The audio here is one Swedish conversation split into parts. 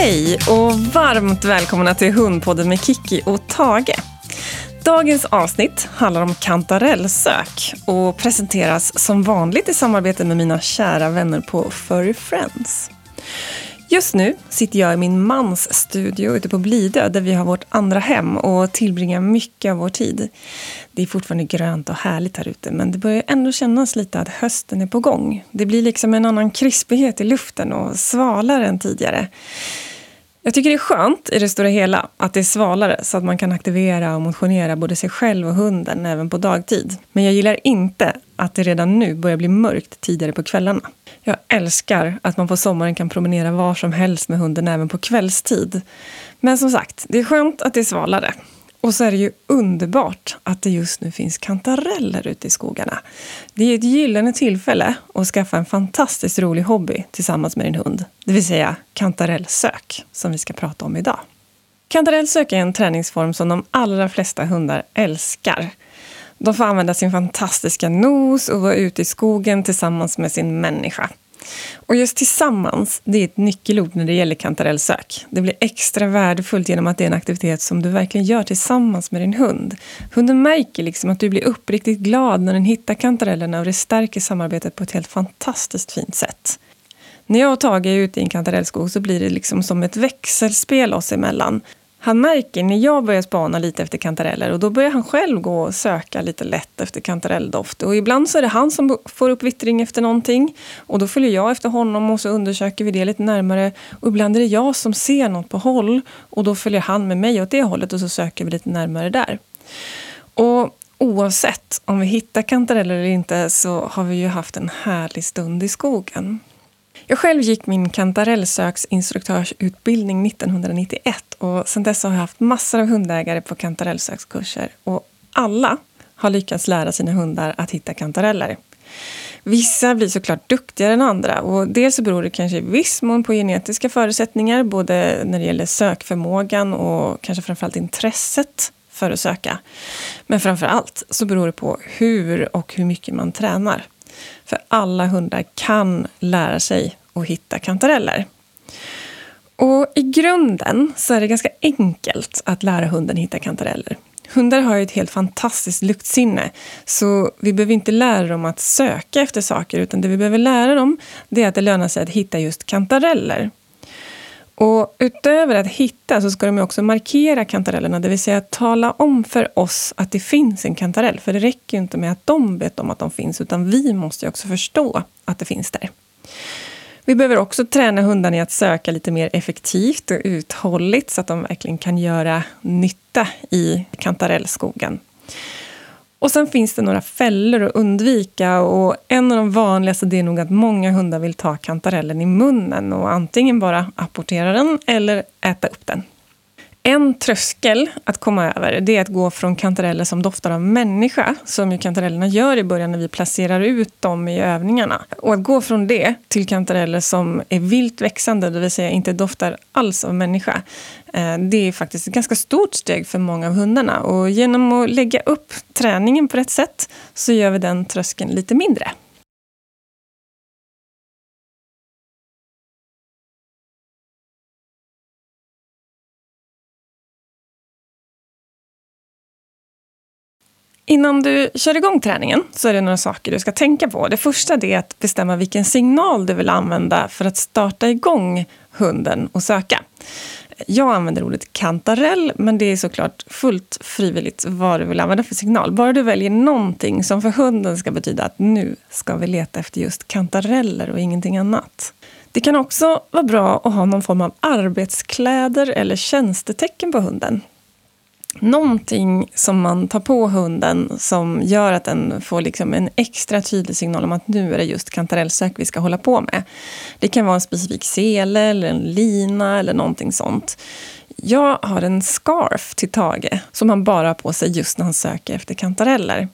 Hej och varmt välkomna till Hundpodden med Kiki och Tage. Dagens avsnitt handlar om kantarellsök och presenteras som vanligt i samarbete med mina kära vänner på Furry Friends. Just nu sitter jag i min mans studio ute på Blidö där vi har vårt andra hem och tillbringar mycket av vår tid. Det är fortfarande grönt och härligt här ute men det börjar ändå kännas lite att hösten är på gång. Det blir liksom en annan krispighet i luften och svalare än tidigare. Jag tycker det är skönt i det stora hela att det är svalare så att man kan aktivera och motionera både sig själv och hunden även på dagtid. Men jag gillar inte att det redan nu börjar bli mörkt tidigare på kvällarna. Jag älskar att man på sommaren kan promenera var som helst med hunden även på kvällstid. Men som sagt, det är skönt att det är svalare. Och så är det ju underbart att det just nu finns kantareller ute i skogarna. Det är ett gyllene tillfälle att skaffa en fantastiskt rolig hobby tillsammans med din hund. Det vill säga kantarellsök, som vi ska prata om idag. Kantarellsök är en träningsform som de allra flesta hundar älskar. De får använda sin fantastiska nos och vara ute i skogen tillsammans med sin människa. Och just tillsammans, det är ett nyckelord när det gäller kantarellsök. Det blir extra värdefullt genom att det är en aktivitet som du verkligen gör tillsammans med din hund. Hunden märker liksom att du blir uppriktigt glad när den hittar kantarellerna och det stärker samarbetet på ett helt fantastiskt fint sätt. När jag och Tage är ute i en kantarellskog så blir det liksom som ett växelspel oss emellan. Han märker när jag börjar spana lite efter kantareller och då börjar han själv gå och söka lite lätt efter kantarelldoft. Och ibland så är det han som får upp vittring efter någonting och då följer jag efter honom och så undersöker vi det lite närmare. Och ibland är det jag som ser något på håll och då följer han med mig åt det hållet och så söker vi lite närmare där. Och oavsett om vi hittar kantareller eller inte så har vi ju haft en härlig stund i skogen. Jag själv gick min kantarellsöksinstruktörsutbildning 1991 och sedan dess har jag haft massor av hundägare på kantarellsökskurser och alla har lyckats lära sina hundar att hitta kantareller. Vissa blir såklart duktigare än andra och dels så beror det kanske i viss mån på genetiska förutsättningar både när det gäller sökförmågan och kanske framförallt intresset för att söka. Men framför allt så beror det på hur och hur mycket man tränar. För alla hundar kan lära sig att hitta kantareller. Och I grunden så är det ganska enkelt att lära hunden hitta kantareller. Hundar har ju ett helt fantastiskt luktsinne, så vi behöver inte lära dem att söka efter saker, utan det vi behöver lära dem det är att det lönar sig att hitta just kantareller. Och utöver att hitta så ska de också markera kantarellerna, det vill säga tala om för oss att det finns en kantarell. För det räcker ju inte med att de vet om att de finns, utan vi måste också förstå att det finns där. Vi behöver också träna hundarna i att söka lite mer effektivt och uthålligt så att de verkligen kan göra nytta i kantarellskogen. Och sen finns det några fällor att undvika och en av de vanligaste är nog att många hundar vill ta kantarellen i munnen och antingen bara apportera den eller äta upp den. En tröskel att komma över det är att gå från kantareller som doftar av människa, som ju kantarellerna gör i början när vi placerar ut dem i övningarna. Och att gå från det till kantareller som är vilt växande, det vill säga inte doftar alls av människa. Eh, det är faktiskt ett ganska stort steg för många av hundarna. Och genom att lägga upp träningen på rätt sätt så gör vi den tröskeln lite mindre. Innan du kör igång träningen så är det några saker du ska tänka på. Det första är att bestämma vilken signal du vill använda för att starta igång hunden och söka. Jag använder ordet kantarell, men det är såklart fullt frivilligt vad du vill använda för signal. Bara du väljer någonting som för hunden ska betyda att nu ska vi leta efter just kantareller och ingenting annat. Det kan också vara bra att ha någon form av arbetskläder eller tjänstetecken på hunden någonting som man tar på hunden som gör att den får liksom en extra tydlig signal om att nu är det just kantarellsök vi ska hålla på med. Det kan vara en specifik sele eller en lina eller någonting sånt. Jag har en scarf till Tage som han bara har på sig just när han söker efter kantareller.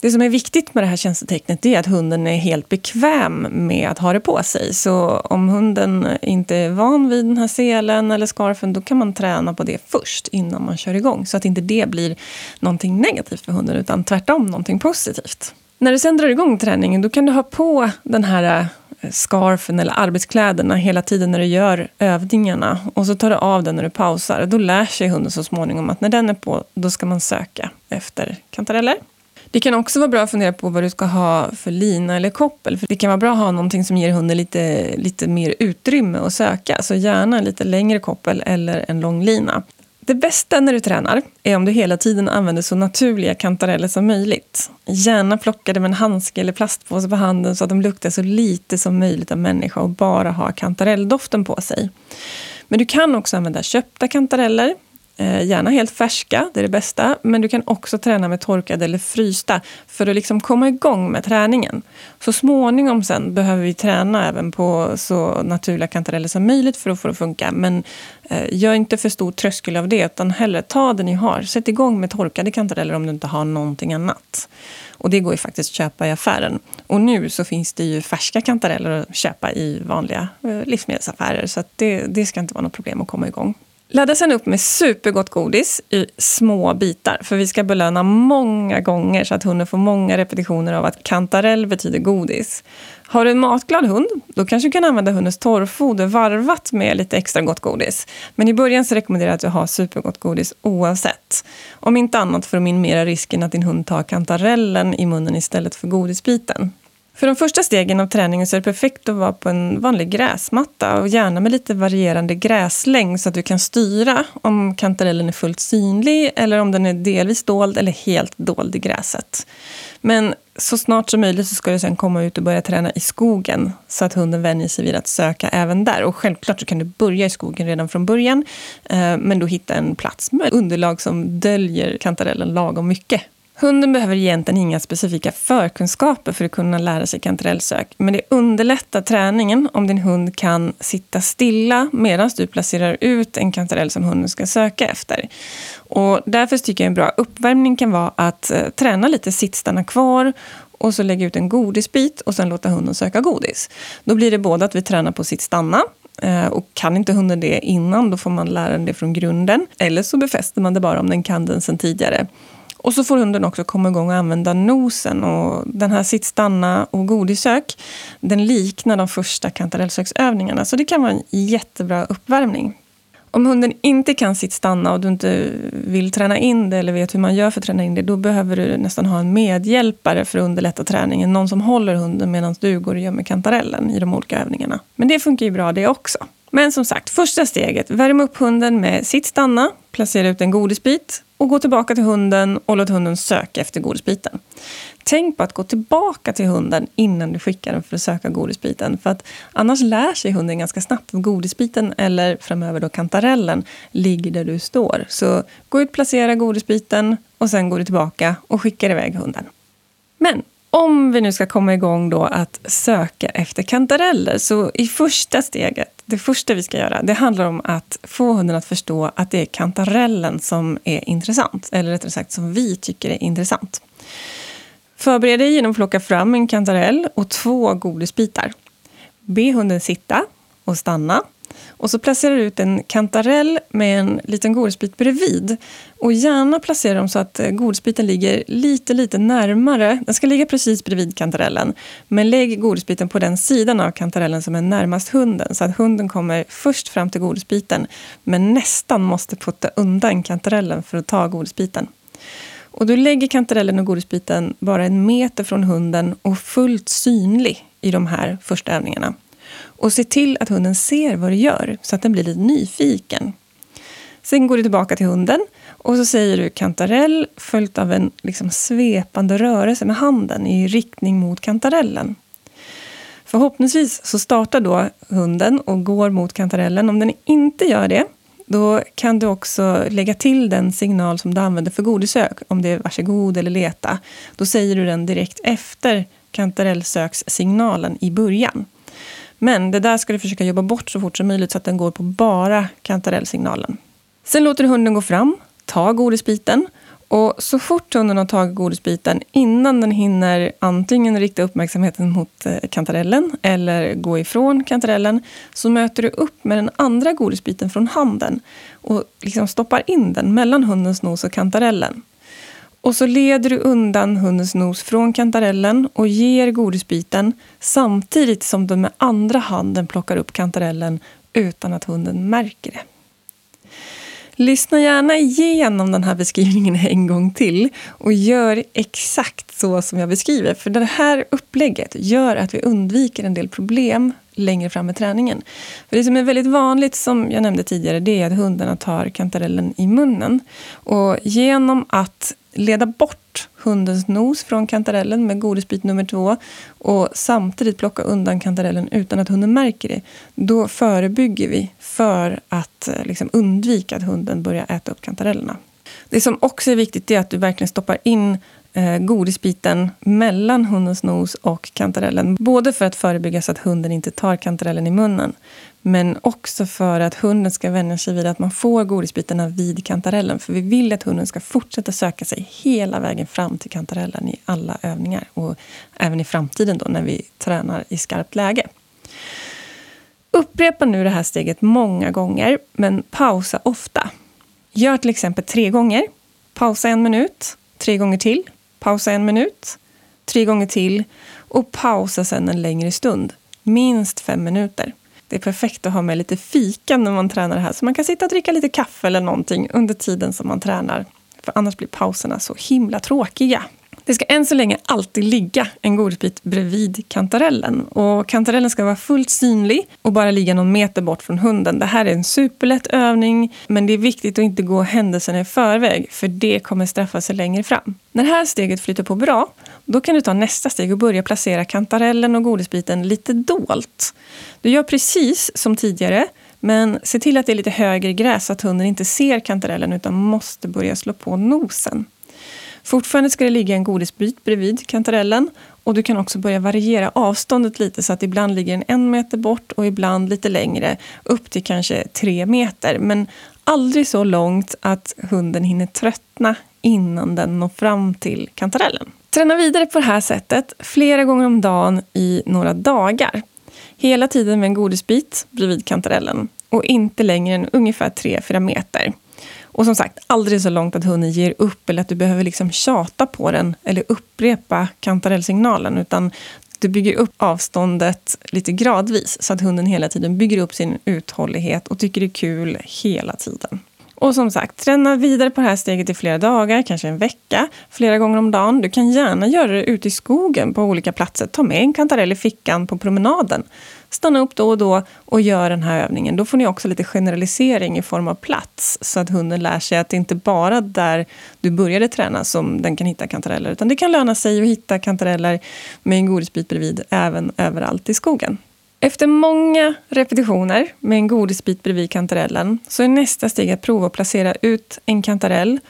Det som är viktigt med det här tjänstetecknet är att hunden är helt bekväm med att ha det på sig. Så om hunden inte är van vid den här selen eller scarfen då kan man träna på det först innan man kör igång. Så att inte det blir någonting negativt för hunden utan tvärtom någonting positivt. När du sen drar igång träningen då kan du ha på den här eh, scarfen eller arbetskläderna hela tiden när du gör övningarna. Och så tar du av den när du pausar. Då lär sig hunden så småningom att när den är på, då ska man söka efter kantareller. Det kan också vara bra att fundera på vad du ska ha för lina eller koppel. För Det kan vara bra att ha någonting som ger hunden lite, lite mer utrymme att söka. Så gärna en lite längre koppel eller en lång lina. Det bästa när du tränar är om du hela tiden använder så naturliga kantareller som möjligt. Gärna plockade med en handske eller plastpåse på handen så att de luktar så lite som möjligt av människa och bara har kantarelldoften på sig. Men du kan också använda köpta kantareller Eh, gärna helt färska, det är det bästa. Men du kan också träna med torkade eller frysta för att liksom komma igång med träningen. Så småningom sen behöver vi träna även på så naturliga kantareller som möjligt för att få det att funka. Men eh, gör inte för stor tröskel av det, utan hellre ta det ni har. Sätt igång med torkade kantareller om du inte har någonting annat. Och det går ju faktiskt att köpa i affären. Och nu så finns det ju färska kantareller att köpa i vanliga eh, livsmedelsaffärer. Så det, det ska inte vara något problem att komma igång. Ladda sen upp med supergott godis i små bitar. För vi ska belöna många gånger så att hunden får många repetitioner av att kantarell betyder godis. Har du en matglad hund, då kanske du kan använda hundens torrfoder varvat med lite extra gott godis. Men i början så rekommenderar jag att du har supergott godis oavsett. Om inte annat för att minimera risken att din hund tar kantarellen i munnen istället för godisbiten. För de första stegen av träningen så är det perfekt att vara på en vanlig gräsmatta och gärna med lite varierande gräslängd så att du kan styra om kantarellen är fullt synlig eller om den är delvis dold eller helt dold i gräset. Men så snart som möjligt så ska du sen komma ut och börja träna i skogen så att hunden vänjer sig vid att söka även där. Och självklart så kan du börja i skogen redan från början eh, men då hitta en plats med underlag som döljer kantarellen lagom mycket Hunden behöver egentligen inga specifika förkunskaper för att kunna lära sig kantarellsök. Men det underlättar träningen om din hund kan sitta stilla medan du placerar ut en kantarell som hunden ska söka efter. Och därför tycker jag en bra uppvärmning kan vara att eh, träna lite sitt, stanna kvar och så lägga ut en godisbit och sen låta hunden söka godis. Då blir det både att vi tränar på sitt stanna eh, och kan inte hunden det innan, då får man lära den det från grunden. Eller så befäster man det bara om den kan den sen tidigare. Och så får hunden också komma igång och använda nosen. Och den här Sitt, stanna och godissök, den liknar de första kantarellsöksövningarna. Så det kan vara en jättebra uppvärmning. Om hunden inte kan sitt, stanna och du inte vill träna in det eller vet hur man gör för att träna in det, då behöver du nästan ha en medhjälpare för att underlätta träningen. Någon som håller hunden medan du går och gömmer kantarellen i de olika övningarna. Men det funkar ju bra det också. Men som sagt, första steget, värm upp hunden med sitt, stanna placera ut en godisbit och gå tillbaka till hunden och låt hunden söka efter godisbiten. Tänk på att gå tillbaka till hunden innan du skickar den för att söka godisbiten. För att annars lär sig hunden ganska snabbt att godisbiten, eller framöver då kantarellen, ligger där du står. Så gå ut, placera godisbiten och sen går du tillbaka och skickar iväg hunden. Men om vi nu ska komma igång då att söka efter kantareller, så i första steget, det första vi ska göra, det handlar om att få hunden att förstå att det är kantarellen som är intressant. Eller rättare sagt, som vi tycker är intressant. Förbered dig genom att plocka fram en kantarell och två godisbitar. Be hunden sitta och stanna och så placerar du ut en kantarell med en liten godisbit bredvid. Och gärna placera dem så att eh, godisbiten ligger lite, lite närmare. Den ska ligga precis bredvid kantarellen. Men lägg godisbiten på den sidan av kantarellen som är närmast hunden. Så att hunden kommer först fram till godisbiten men nästan måste putta undan kantarellen för att ta godisbiten. Och du lägger kantarellen och godisbiten bara en meter från hunden och fullt synlig i de här första övningarna. Och se till att hunden ser vad du gör, så att den blir lite nyfiken. Sen går du tillbaka till hunden och så säger du kantarell följt av en liksom svepande rörelse med handen i riktning mot kantarellen. Förhoppningsvis så startar då hunden och går mot kantarellen. Om den inte gör det, då kan du också lägga till den signal som du använder för godisök. Om det är varsågod eller leta. Då säger du den direkt efter kantarellsökssignalen i början. Men det där ska du försöka jobba bort så fort som möjligt så att den går på bara kantarellsignalen. Sen låter du hunden gå fram, ta godisbiten och så fort hunden har tagit godisbiten, innan den hinner antingen rikta uppmärksamheten mot eh, kantarellen eller gå ifrån kantarellen, så möter du upp med den andra godisbiten från handen och liksom stoppar in den mellan hundens nos och kantarellen. Och så leder du undan hundens nos från kantarellen och ger godisbiten samtidigt som du med andra handen plockar upp kantarellen utan att hunden märker det. Lyssna gärna igenom den här beskrivningen en gång till och gör exakt så som jag beskriver. För det här upplägget gör att vi undviker en del problem längre fram i träningen. För Det som är väldigt vanligt, som jag nämnde tidigare, det är att hundarna tar kantarellen i munnen. Och genom att leda bort hundens nos från kantarellen med godisbit nummer två och samtidigt plocka undan kantarellen utan att hunden märker det, då förebygger vi för att eh, liksom, undvika att hunden börjar äta upp kantarellerna. Det som också är viktigt är att du verkligen stoppar in Eh, godisbiten mellan hundens nos och kantarellen. Både för att förebygga så att hunden inte tar kantarellen i munnen men också för att hunden ska vänja sig vid att man får godisbitarna vid kantarellen. För vi vill att hunden ska fortsätta söka sig hela vägen fram till kantarellen i alla övningar. Och även i framtiden då när vi tränar i skarpt läge. Upprepa nu det här steget många gånger, men pausa ofta. Gör till exempel tre gånger. Pausa en minut. Tre gånger till. Pausa en minut. Tre gånger till. Och pausa sen en längre stund. Minst fem minuter. Det är perfekt att ha med lite fika när man tränar det här. Så man kan sitta och dricka lite kaffe eller någonting under tiden som man tränar. För annars blir pauserna så himla tråkiga. Det ska än så länge alltid ligga en godisbit bredvid kantarellen. Och kantarellen ska vara fullt synlig och bara ligga någon meter bort från hunden. Det här är en superlätt övning, men det är viktigt att inte gå händelserna i förväg, för det kommer straffa sig längre fram. När det här steget flyter på bra, då kan du ta nästa steg och börja placera kantarellen och godisbiten lite dolt. Du gör precis som tidigare, men se till att det är lite högre gräs så att hunden inte ser kantarellen utan måste börja slå på nosen. Fortfarande ska det ligga en godisbit bredvid kantarellen och du kan också börja variera avståndet lite så att ibland ligger den en meter bort och ibland lite längre, upp till kanske tre meter. Men aldrig så långt att hunden hinner tröttna innan den når fram till kantarellen. Träna vidare på det här sättet flera gånger om dagen i några dagar. Hela tiden med en godisbit bredvid kantarellen och inte längre än ungefär 3-4 meter. Och som sagt, aldrig så långt att hunden ger upp eller att du behöver liksom tjata på den eller upprepa kantarellsignalen. Utan du bygger upp avståndet lite gradvis så att hunden hela tiden bygger upp sin uthållighet och tycker det är kul hela tiden. Och som sagt, träna vidare på det här steget i flera dagar, kanske en vecka, flera gånger om dagen. Du kan gärna göra det ute i skogen på olika platser. Ta med en kantarell i fickan på promenaden. Stanna upp då och då och gör den här övningen. Då får ni också lite generalisering i form av plats så att hunden lär sig att det inte bara där du började träna som den kan hitta kantareller. Utan det kan löna sig att hitta kantareller med en godisbit bredvid även överallt i skogen. Efter många repetitioner med en godisbit bredvid kantarellen så är nästa steg att prova att placera ut en kantarell,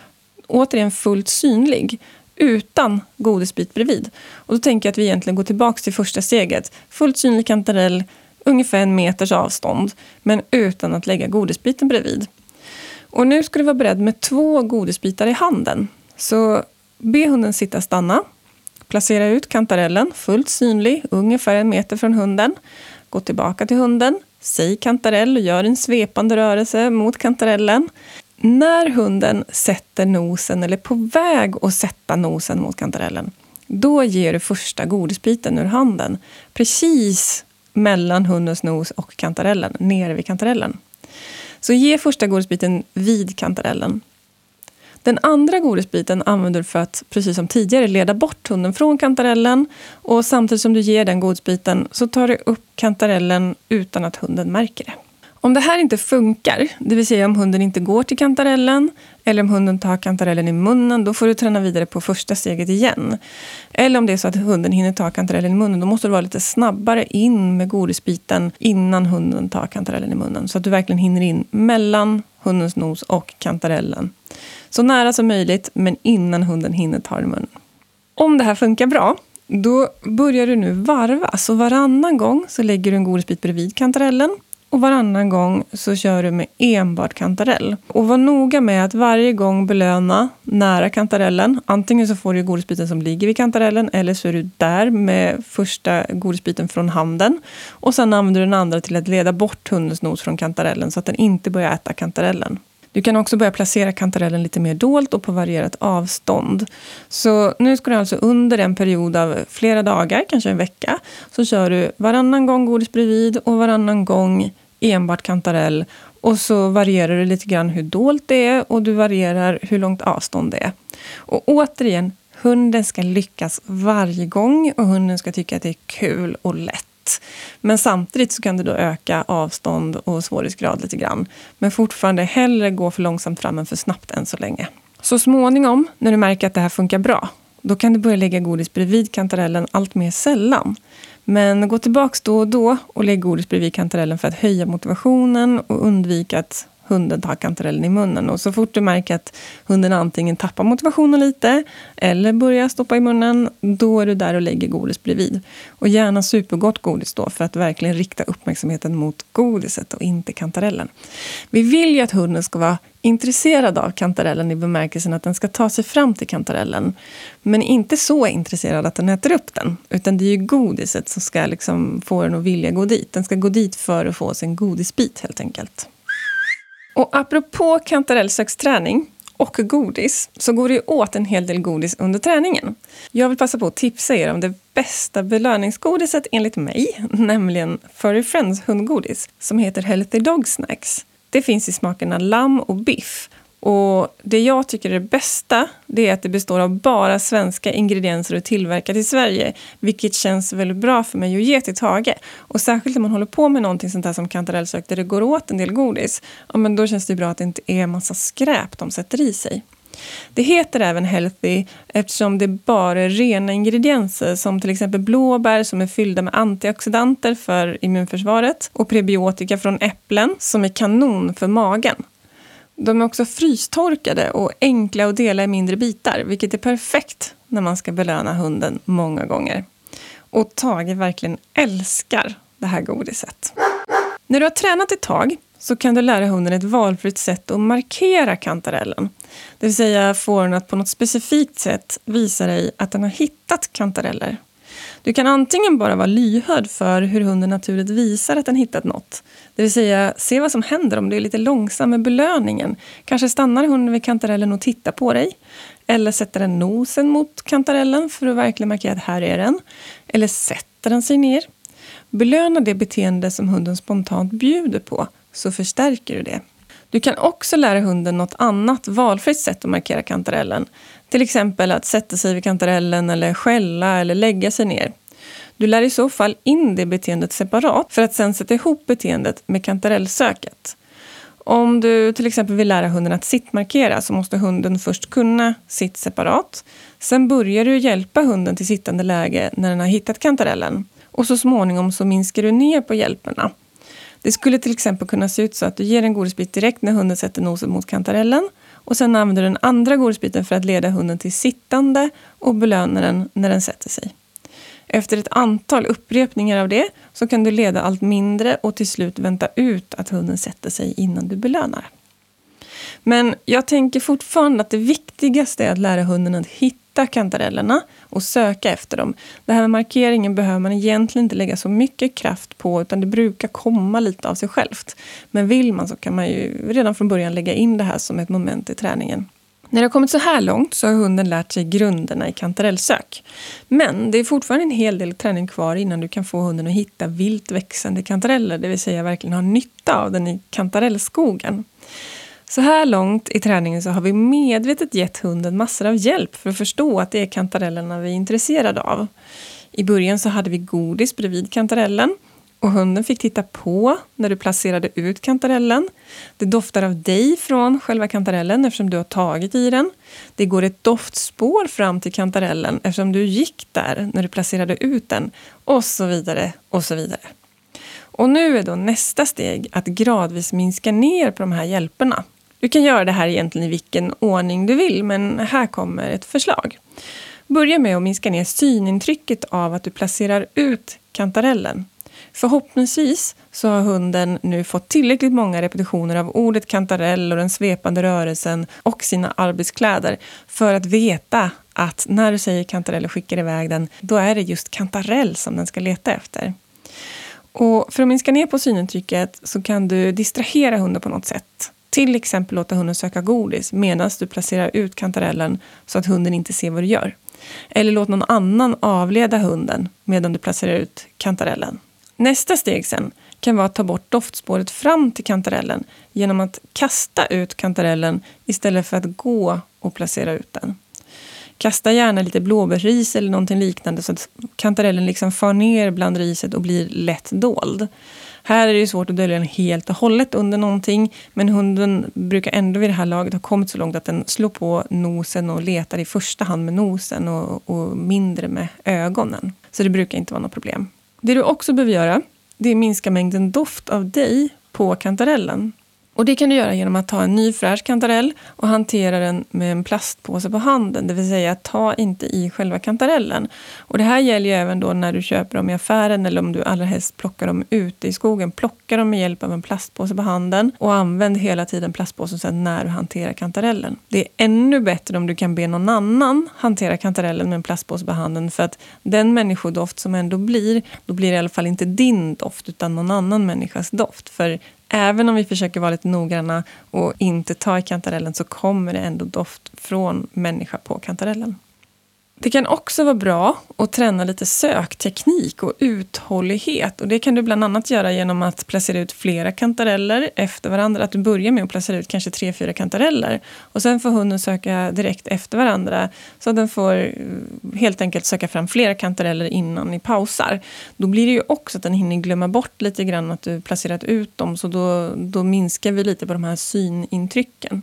återigen fullt synlig, utan godisbit bredvid. Och då tänker jag att vi egentligen går tillbaka till första steget. Fullt synlig kantarell, ungefär en meters avstånd, men utan att lägga godisbiten bredvid. Och nu ska du vara beredd med två godisbitar i handen. Så be hunden sitta stanna. Placera ut kantarellen, fullt synlig, ungefär en meter från hunden. Gå tillbaka till hunden, säg kantarell och gör en svepande rörelse mot kantarellen. När hunden sätter nosen, eller är på väg att sätta nosen mot kantarellen, då ger du första godisbiten ur handen. Precis mellan hundens nos och kantarellen, nere vid kantarellen. Så ge första godisbiten vid kantarellen. Den andra godisbiten använder du för att, precis som tidigare, leda bort hunden från kantarellen. Och samtidigt som du ger den godisbiten så tar du upp kantarellen utan att hunden märker det. Om det här inte funkar, det vill säga om hunden inte går till kantarellen eller om hunden tar kantarellen i munnen, då får du träna vidare på första steget igen. Eller om det är så att hunden hinner ta kantarellen i munnen, då måste du vara lite snabbare in med godisbiten innan hunden tar kantarellen i munnen. Så att du verkligen hinner in mellan hundens nos och kantarellen. Så nära som möjligt, men innan hunden hinner ta den i munnen. Om det här funkar bra, då börjar du nu varva. Så varannan gång så lägger du en godisbit bredvid kantarellen och varannan gång så kör du med enbart kantarell. Och var noga med att varje gång belöna nära kantarellen. Antingen så får du godisbiten som ligger vid kantarellen eller så är du där med första godisbiten från handen. Och sen använder du den andra till att leda bort hundens nos från kantarellen så att den inte börjar äta kantarellen. Du kan också börja placera kantarellen lite mer dolt och på varierat avstånd. Så nu ska du alltså under en period av flera dagar, kanske en vecka, så kör du varannan gång godis bredvid och varannan gång enbart kantarell. Och så varierar du lite grann hur dolt det är och du varierar hur långt avstånd det är. Och återigen, hunden ska lyckas varje gång och hunden ska tycka att det är kul och lätt. Men samtidigt så kan du då öka avstånd och svårighetsgrad lite grann. Men fortfarande hellre gå för långsamt fram än för snabbt än så länge. Så småningom, när du märker att det här funkar bra, då kan du börja lägga godis bredvid kantarellen allt mer sällan. Men gå tillbaks då och då och lägg godis bredvid kantarellen för att höja motivationen och undvika att hunden tar kantarellen i munnen. Och så fort du märker att hunden antingen tappar motivationen lite eller börjar stoppa i munnen, då är du där och lägger godis bredvid. Och gärna supergott godis då, för att verkligen rikta uppmärksamheten mot godiset och inte kantarellen. Vi vill ju att hunden ska vara intresserad av kantarellen i bemärkelsen att den ska ta sig fram till kantarellen. Men inte så intresserad att den äter upp den. Utan det är ju godiset som ska liksom få den att vilja gå dit. Den ska gå dit för att få sin godisbit helt enkelt. Och apropå kantarellsöksträning och godis så går det ju åt en hel del godis under träningen. Jag vill passa på att tipsa er om det bästa belöningsgodiset enligt mig, nämligen Furry Friends hundgodis som heter Healthy Dog Snacks. Det finns i smakerna lamm och biff och det jag tycker är det bästa, det är att det består av bara svenska ingredienser och tillverkat i Sverige. Vilket känns väldigt bra för mig att ge till Tage. Och särskilt om man håller på med någonting sånt här som kantarellsök där det går åt en del godis. Ja, men då känns det bra att det inte är en massa skräp de sätter i sig. Det heter även healthy eftersom det bara är rena ingredienser som till exempel blåbär som är fyllda med antioxidanter för immunförsvaret och prebiotika från äpplen som är kanon för magen. De är också frystorkade och enkla att dela i mindre bitar, vilket är perfekt när man ska belöna hunden många gånger. Och Tage verkligen älskar det här godiset. När du har tränat ett tag så kan du lära hunden ett valfritt sätt att markera kantarellen. Det vill säga få den att på något specifikt sätt visa dig att den har hittat kantareller. Du kan antingen bara vara lyhörd för hur hunden naturligt visar att den hittat något. Det vill säga, se vad som händer om du är lite långsam med belöningen. Kanske stannar hunden vid kantarellen och tittar på dig. Eller sätter den nosen mot kantarellen för att verkligen markera att här är den. Eller sätter den sig ner. Belöna det beteende som hunden spontant bjuder på, så förstärker du det. Du kan också lära hunden något annat valfritt sätt att markera kantarellen. Till exempel att sätta sig vid kantarellen eller skälla eller lägga sig ner. Du lär i så fall in det beteendet separat för att sen sätta ihop beteendet med kantarellsöket. Om du till exempel vill lära hunden att sittmarkera så måste hunden först kunna sitt separat. Sen börjar du hjälpa hunden till sittande läge när den har hittat kantarellen. Och så småningom så minskar du ner på hjälperna. Det skulle till exempel kunna se ut så att du ger en godisbit direkt när hunden sätter nosen mot kantarellen och sen använder du den andra godisbiten för att leda hunden till sittande och belöna den när den sätter sig. Efter ett antal upprepningar av det så kan du leda allt mindre och till slut vänta ut att hunden sätter sig innan du belönar. Men jag tänker fortfarande att det viktigaste är att lära hunden att hitta kantarellerna och söka efter dem. Det här med markeringen behöver man egentligen inte lägga så mycket kraft på utan det brukar komma lite av sig självt. Men vill man så kan man ju redan från början lägga in det här som ett moment i träningen. När det har kommit så här långt så har hunden lärt sig grunderna i kantarellsök. Men det är fortfarande en hel del träning kvar innan du kan få hunden att hitta vilt växande kantareller, det vill säga verkligen ha nytta av den i kantarellskogen. Så här långt i träningen så har vi medvetet gett hunden massor av hjälp för att förstå att det är kantarellerna vi är intresserade av. I början så hade vi godis bredvid kantarellen och hunden fick titta på när du placerade ut kantarellen. Det doftar av dig från själva kantarellen eftersom du har tagit i den. Det går ett doftspår fram till kantarellen eftersom du gick där när du placerade ut den. Och så vidare och så vidare. Och nu är då nästa steg att gradvis minska ner på de här hjälperna. Du kan göra det här egentligen i vilken ordning du vill, men här kommer ett förslag. Börja med att minska ner synintrycket av att du placerar ut kantarellen Förhoppningsvis så har hunden nu fått tillräckligt många repetitioner av ordet kantarell och den svepande rörelsen och sina arbetskläder för att veta att när du säger kantarell och skickar iväg den, då är det just kantarell som den ska leta efter. Och för att minska ner på synintrycket så kan du distrahera hunden på något sätt. Till exempel låta hunden söka godis medan du placerar ut kantarellen så att hunden inte ser vad du gör. Eller låt någon annan avleda hunden medan du placerar ut kantarellen. Nästa steg sen kan vara att ta bort doftspåret fram till kantarellen genom att kasta ut kantarellen istället för att gå och placera ut den. Kasta gärna lite blåbärsris eller någonting liknande så att kantarellen liksom far ner bland riset och blir lätt dold. Här är det svårt att dölja den helt och hållet under någonting men hunden brukar ändå vid det här laget ha kommit så långt att den slår på nosen och letar i första hand med nosen och, och mindre med ögonen. Så det brukar inte vara något problem. Det du också behöver göra det är minska mängden doft av dig på kantarellen. Och Det kan du göra genom att ta en ny fräsch kantarell och hantera den med en plastpåse på handen. Det vill säga, ta inte i själva kantarellen. Och Det här gäller ju även då när du köper dem i affären eller om du allra helst plockar dem ute i skogen. Plocka dem med hjälp av en plastpåse på handen och använd hela tiden plastpåsen sen när du hanterar kantarellen. Det är ännu bättre om du kan be någon annan hantera kantarellen med en plastpåse på handen för att den människodoft som ändå blir, då blir det i alla fall inte din doft utan någon annan människas doft. För även om vi försöker vara lite noggranna och inte ta i kantarellen så kommer det ändå doft från människa på kantarellen. Det kan också vara bra att träna lite sökteknik och uthållighet. Och det kan du bland annat göra genom att placera ut flera kantareller efter varandra. Att du börjar med att placera ut kanske tre, fyra kantareller. Och sen får hunden söka direkt efter varandra. Så att den får eh, helt enkelt söka fram flera kantareller innan ni pausar. Då blir det ju också att den hinner glömma bort lite grann att du placerat ut dem. Så då, då minskar vi lite på de här synintrycken.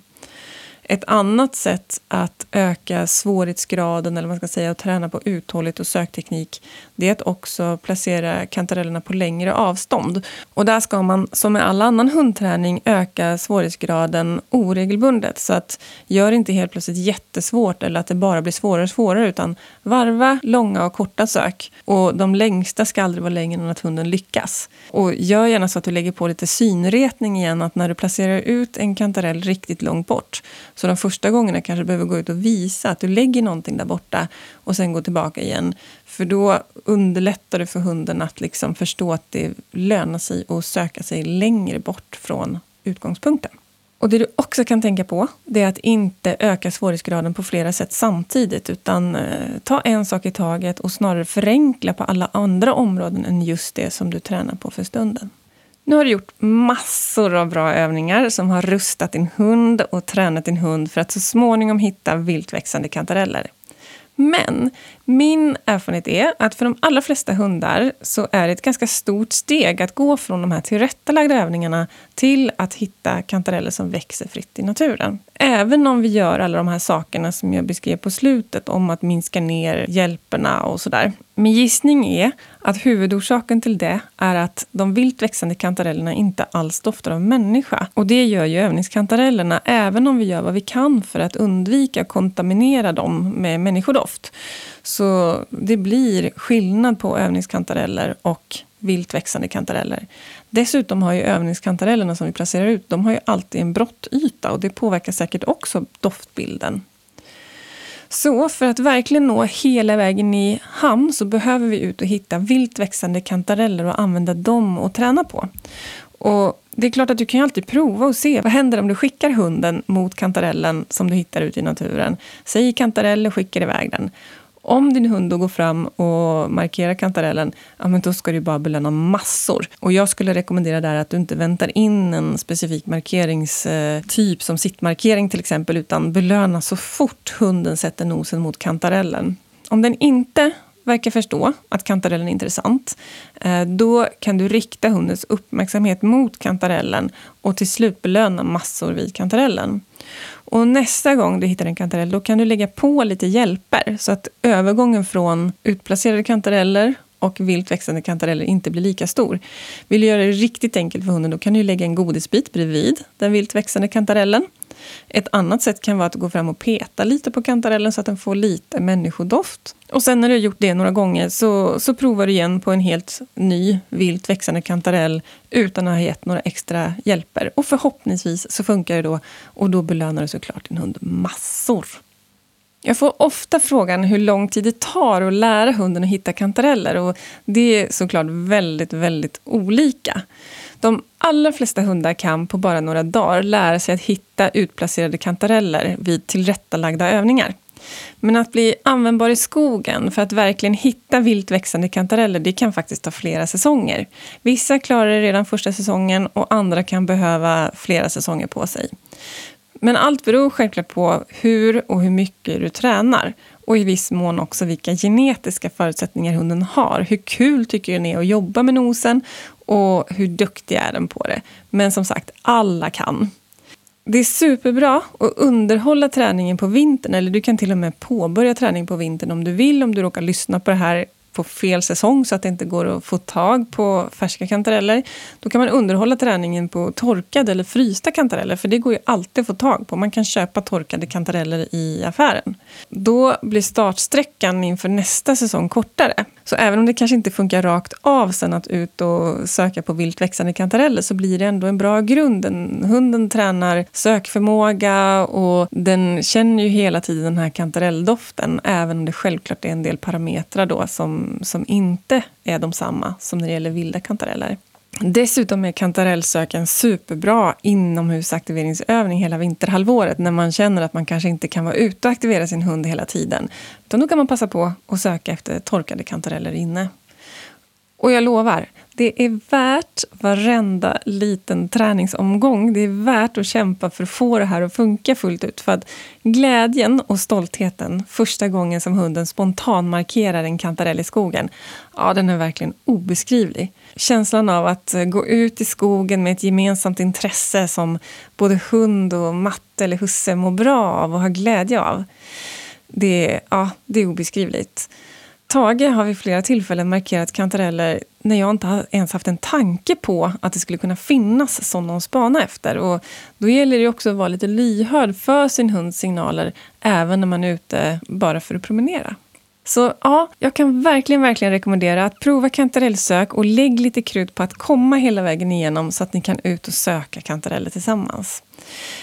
Ett annat sätt att öka svårighetsgraden eller vad man ska säga, och träna på uthållighet och sökteknik det är att också placera kantarellerna på längre avstånd. Och där ska man, som med all annan hundträning, öka svårighetsgraden oregelbundet. Så att gör inte helt plötsligt jättesvårt eller att det bara blir svårare och svårare utan varva långa och korta sök. Och de längsta ska aldrig vara längre än att hunden lyckas. Och gör gärna så att du lägger på lite synretning igen, att när du placerar ut en kantarell riktigt långt bort så de första gångerna kanske du behöver gå ut och visa att du lägger någonting där borta och sen gå tillbaka igen. För då underlättar du för hunden att liksom förstå att det lönar sig att söka sig längre bort från utgångspunkten. Och Det du också kan tänka på det är att inte öka svårighetsgraden på flera sätt samtidigt utan eh, ta en sak i taget och snarare förenkla på alla andra områden än just det som du tränar på för stunden. Nu har du gjort massor av bra övningar som har rustat din hund och tränat din hund för att så småningom hitta viltväxande kantareller. Men min erfarenhet är att för de allra flesta hundar så är det ett ganska stort steg att gå från de här tillrättalagda övningarna till att hitta kantareller som växer fritt i naturen. Även om vi gör alla de här sakerna som jag beskrev på slutet om att minska ner hjälperna och sådär. Min gissning är att huvudorsaken till det är att de vilt växande kantarellerna inte alls doftar av människa. Och det gör ju övningskantarellerna, även om vi gör vad vi kan för att undvika att kontaminera dem med människodoft. Så det blir skillnad på övningskantareller och vilt växande kantareller. Dessutom har ju övningskantarellerna som vi placerar ut, de har ju alltid en brottyta och det påverkar säkert också doftbilden. Så för att verkligen nå hela vägen i hamn så behöver vi ut och hitta vilt växande kantareller och använda dem och träna på. Och det är klart att du kan ju alltid prova och se vad händer om du skickar hunden mot kantarellen som du hittar ute i naturen. Säg kantarell och skickar iväg den. Om din hund då går fram och markerar kantarellen, ja, men då ska du bara belöna massor. Och jag skulle rekommendera där att du inte väntar in en specifik markeringstyp eh, som sittmarkering till exempel, utan belöna så fort hunden sätter nosen mot kantarellen. Om den inte verkar förstå att kantarellen är intressant, eh, då kan du rikta hundens uppmärksamhet mot kantarellen och till slut belöna massor vid kantarellen. Och nästa gång du hittar en kantarell då kan du lägga på lite hjälper. Så att övergången från utplacerade kantareller och vilt växande kantareller inte blir lika stor. Vill du göra det riktigt enkelt för hunden då kan du lägga en godisbit bredvid den vilt växande kantarellen. Ett annat sätt kan vara att gå fram och peta lite på kantarellen så att den får lite människodoft. Och sen när du har gjort det några gånger så, så provar du igen på en helt ny vilt växande kantarell utan att ha gett några extra hjälper. Och förhoppningsvis så funkar det då och då belönar du såklart din hund massor. Jag får ofta frågan hur lång tid det tar att lära hunden att hitta kantareller och det är såklart väldigt, väldigt olika. De allra flesta hundar kan på bara några dagar lära sig att hitta utplacerade kantareller vid tillrättalagda övningar. Men att bli användbar i skogen för att verkligen hitta vilt växande kantareller, det kan faktiskt ta flera säsonger. Vissa klarar det redan första säsongen och andra kan behöva flera säsonger på sig. Men allt beror självklart på hur och hur mycket du tränar och i viss mån också vilka genetiska förutsättningar hunden har. Hur kul tycker den är att jobba med nosen och hur duktig är den på det. Men som sagt, alla kan. Det är superbra att underhålla träningen på vintern eller du kan till och med påbörja träning på vintern om du vill, om du råkar lyssna på det här på fel säsong så att det inte går att få tag på färska kantareller. Då kan man underhålla träningen på torkade eller frysta kantareller för det går ju alltid att få tag på. Man kan köpa torkade kantareller i affären. Då blir startsträckan inför nästa säsong kortare. Så även om det kanske inte funkar rakt av sen att ut och söka på vilt växande kantareller så blir det ändå en bra grund. hunden tränar sökförmåga och den känner ju hela tiden den här kantarelldoften även om det självklart är en del parametrar då som, som inte är de samma som när det gäller vilda kantareller. Dessutom är kantarellsök en superbra inomhusaktiveringsövning hela vinterhalvåret när man känner att man kanske inte kan vara ute och aktivera sin hund hela tiden. Utan då kan man passa på att söka efter torkade kantareller inne. Och jag lovar, det är värt varenda liten träningsomgång. Det är värt att kämpa för att få det här att funka fullt ut. För att glädjen och stoltheten första gången som hunden spontan markerar en kantarell i skogen, ja, den är verkligen obeskrivlig. Känslan av att gå ut i skogen med ett gemensamt intresse som både hund och matte eller husse mår bra av och har glädje av. Det, ja, det är obeskrivligt. Tage har vid flera tillfällen markerat kantareller när jag inte ens haft en tanke på att det skulle kunna finnas sådana att spana efter. Och då gäller det också att vara lite lyhörd för sin hunds signaler även när man är ute bara för att promenera. Så ja, jag kan verkligen, verkligen rekommendera att prova kantarellsök och lägg lite krut på att komma hela vägen igenom så att ni kan ut och söka kantareller tillsammans.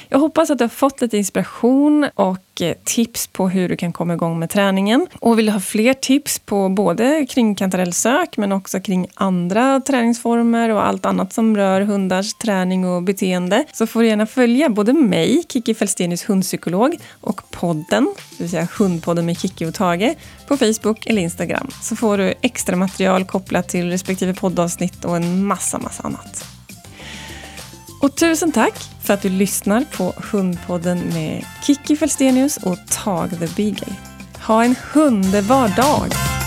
Jag hoppas att du har fått lite inspiration och eh, tips på hur du kan komma igång med träningen. Och vill du ha fler tips på både kring kantarellsök men också kring andra träningsformer och allt annat som rör hundars träning och beteende så får du gärna följa både mig, Kiki Fälstenius hundpsykolog, och podden, det vill säga Hundpodden med Kiki och Tage, på Facebook eller Instagram. Så får du extra material kopplat till respektive poddavsnitt och en massa, massa annat. Och tusen tack för att du lyssnar på Hundpodden med Kiki Felstenius och Tag the Beagle. Ha en underbar dag!